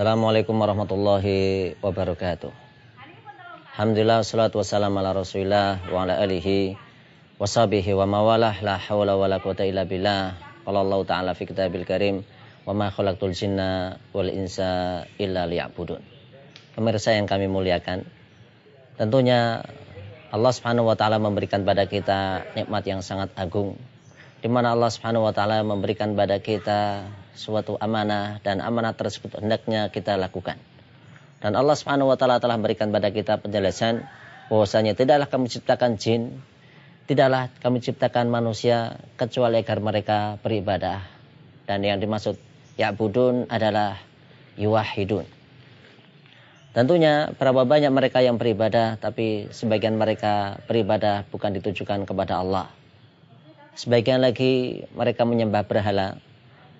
Assalamualaikum warahmatullahi wabarakatuh. Alhamdulillah salatu wassalamu ala Rasulillah wa ala alihi wa wa mawalah la haula wa la quwata illa billah. Qala Allah taala fi kitabil karim wa ma khalaqtul jinna wal insa illa liya'budun. Pemirsa yang kami muliakan, tentunya Allah Subhanahu wa taala memberikan pada kita nikmat yang sangat agung di mana Allah Subhanahu wa taala memberikan pada kita suatu amanah dan amanah tersebut hendaknya kita lakukan. Dan Allah Subhanahu wa taala telah memberikan pada kita penjelasan bahwasanya tidaklah kami ciptakan jin, tidaklah kami ciptakan manusia kecuali agar mereka beribadah. Dan yang dimaksud ya'budun adalah yuwahidun. Tentunya berapa banyak mereka yang beribadah tapi sebagian mereka beribadah bukan ditujukan kepada Allah. Sebagian lagi mereka menyembah berhala.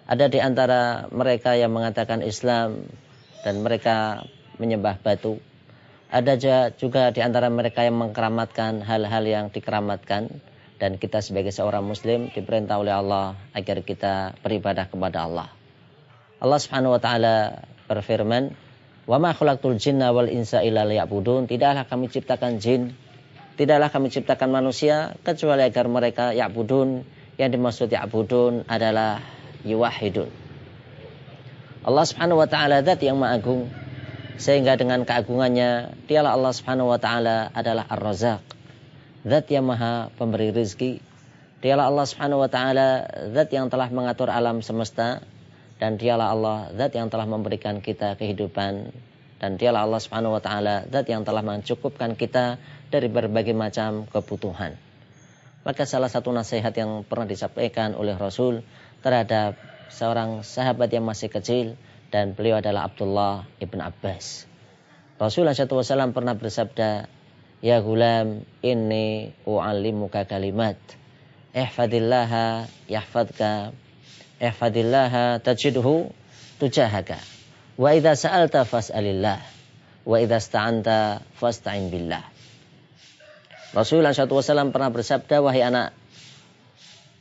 Ada di antara mereka yang mengatakan Islam dan mereka menyembah batu. Ada juga di antara mereka yang mengkeramatkan hal-hal yang dikeramatkan dan kita sebagai seorang muslim diperintah oleh Allah agar kita beribadah kepada Allah. Allah Subhanahu wa taala berfirman, Wa ma khalaqtul jinna wal insa illa. Tidaklah kami ciptakan jin, tidaklah kami ciptakan manusia kecuali agar mereka ya'budun. Yang dimaksud ya'budun adalah yuwahidun. Allah Subhanahu wa taala zat yang maha agung sehingga dengan keagungannya dialah Allah Subhanahu wa taala adalah Ar-Razzaq. Zat yang maha pemberi rizki. Dialah Allah Subhanahu wa taala zat yang telah mengatur alam semesta dan dialah Allah zat yang telah memberikan kita kehidupan dan dialah Allah Subhanahu wa taala zat yang telah mencukupkan kita dari berbagai macam kebutuhan. Maka salah satu nasihat yang pernah disampaikan oleh Rasul terhadap seorang sahabat yang masih kecil dan beliau adalah Abdullah ibn Abbas. Rasulullah SAW pernah bersabda, Ya gulam, ini u'allimuka kalimat. Ihfadillaha yahfadka ihfadillaha tajidhu tujahaka. Wa idza sa'alta fas'alillah. Wa idza sta'anta fasta'in billah. Rasulullah SAW pernah bersabda, wahai anak,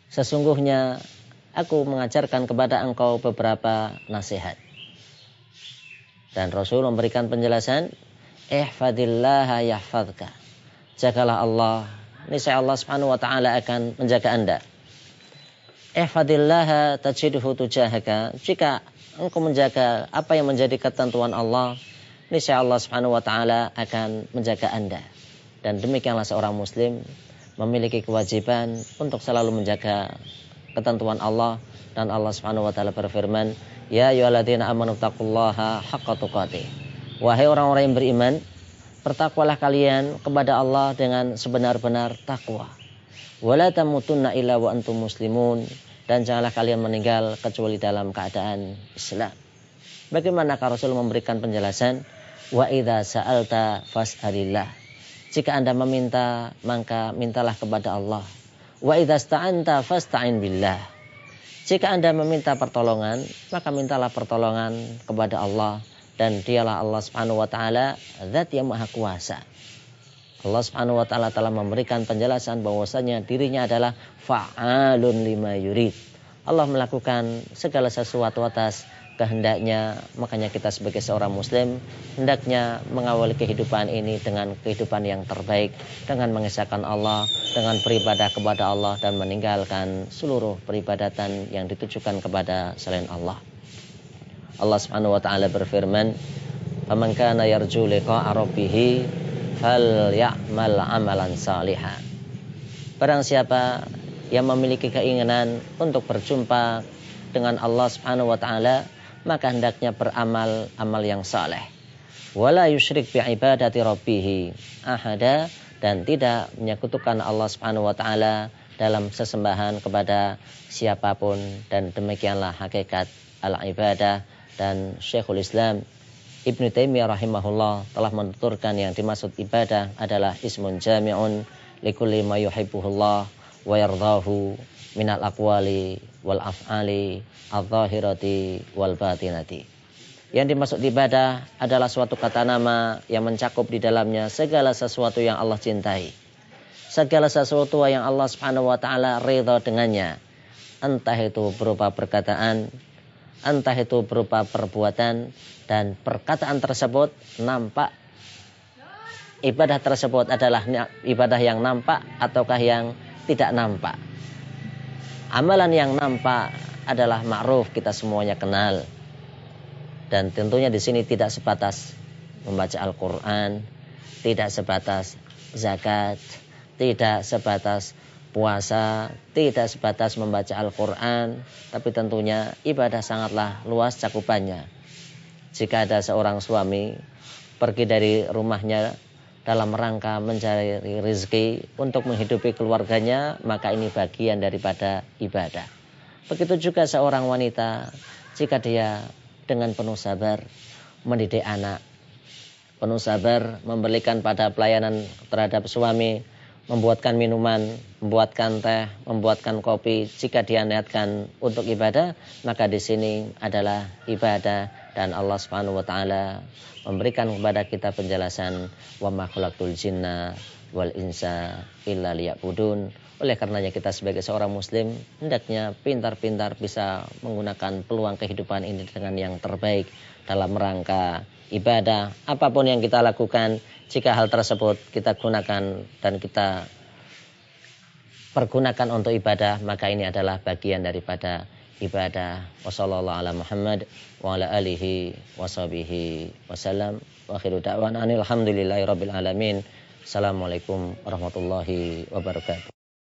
sesungguhnya aku mengajarkan kepada engkau beberapa nasihat. Dan Rasul memberikan penjelasan, ihfadillaha yahfadka. Jagalah Allah, niscaya Allah Subhanahu wa taala akan menjaga Anda. Ihfadillaha tajidhu tujahaka. Jika engkau menjaga apa yang menjadi ketentuan Allah, niscaya Allah Subhanahu wa taala akan menjaga Anda. Dan demikianlah seorang muslim memiliki kewajiban untuk selalu menjaga ketentuan Allah dan Allah Subhanahu wa taala berfirman, "Ya ayyuhalladzina amanu taqullaha haqqa tuqatih." Wahai orang-orang yang beriman, bertakwalah kalian kepada Allah dengan sebenar-benar takwa wala tamutunna illa wa antum muslimun dan janganlah kalian meninggal kecuali dalam keadaan Islam. Bagaimana Rasul memberikan penjelasan wa idza sa'alta fas'alillah. Jika Anda meminta maka mintalah kepada Allah. Wa idza sta'anta fasta'in billah. Jika Anda meminta pertolongan, maka mintalah pertolongan kepada Allah dan dialah Allah Subhanahu wa taala zat yang maha kuasa. Allah Subhanahu wa taala telah memberikan penjelasan bahwasanya dirinya adalah fa'alun lima yurid. Allah melakukan segala sesuatu atas kehendaknya. Makanya kita sebagai seorang muslim hendaknya mengawali kehidupan ini dengan kehidupan yang terbaik dengan mengesahkan Allah, dengan beribadah kepada Allah dan meninggalkan seluruh peribadatan yang ditujukan kepada selain Allah. Allah Subhanahu wa taala berfirman, "Faman kana yarju liqa'a rabbih fal ya'mal amalan salihah. Barang siapa yang memiliki keinginan untuk berjumpa dengan Allah Subhanahu wa taala, maka hendaknya beramal amal yang saleh. Wala yusyrik bi ibadati rabbih ahada dan tidak menyekutukan Allah Subhanahu wa taala dalam sesembahan kepada siapa pun dan demikianlah hakikat al ibadah dan Syekhul Islam Ibnu Taimiyah rahimahullah telah menuturkan yang dimaksud ibadah adalah ismun jami'un likulli ma yuhibbuhullah wa yardahu minal aqwali wal af'ali adh-dhahirati wal batinati. Yang dimaksud ibadah adalah suatu kata nama yang mencakup di dalamnya segala sesuatu yang Allah cintai. Segala sesuatu yang Allah Subhanahu wa taala ridha dengannya. Entah itu berupa perkataan entah itu berupa perbuatan dan perkataan tersebut nampak ibadah tersebut adalah ibadah yang nampak ataukah yang tidak nampak. Amalan yang nampak adalah ma'ruf kita semuanya kenal. Dan tentunya di sini tidak sebatas membaca Al-Qur'an, tidak sebatas zakat, tidak sebatas puasa, tidak sebatas membaca Al-Quran, tapi tentunya ibadah sangatlah luas cakupannya. Jika ada seorang suami pergi dari rumahnya dalam rangka mencari rezeki untuk menghidupi keluarganya, maka ini bagian daripada ibadah. Begitu juga seorang wanita, jika dia dengan penuh sabar mendidik anak, penuh sabar memberikan pada pelayanan terhadap suami, membuatkan minuman, membuatkan teh, membuatkan kopi, jika dia niatkan untuk ibadah, maka di sini adalah ibadah dan Allah Subhanahu wa taala memberikan kepada kita penjelasan wa ma khalaqtul jinna wal insa illa liya'budun. Oleh karenanya kita sebagai seorang muslim hendaknya pintar-pintar bisa menggunakan peluang kehidupan ini dengan yang terbaik dalam rangka ibadah apa pun yang kita lakukan jika hal tersebut kita gunakan dan kita pergunakan untuk ibadah maka ini adalah bagian daripada ibadah. Muhammad wa wa assalamualaikum warahmatullahi wabarakatuh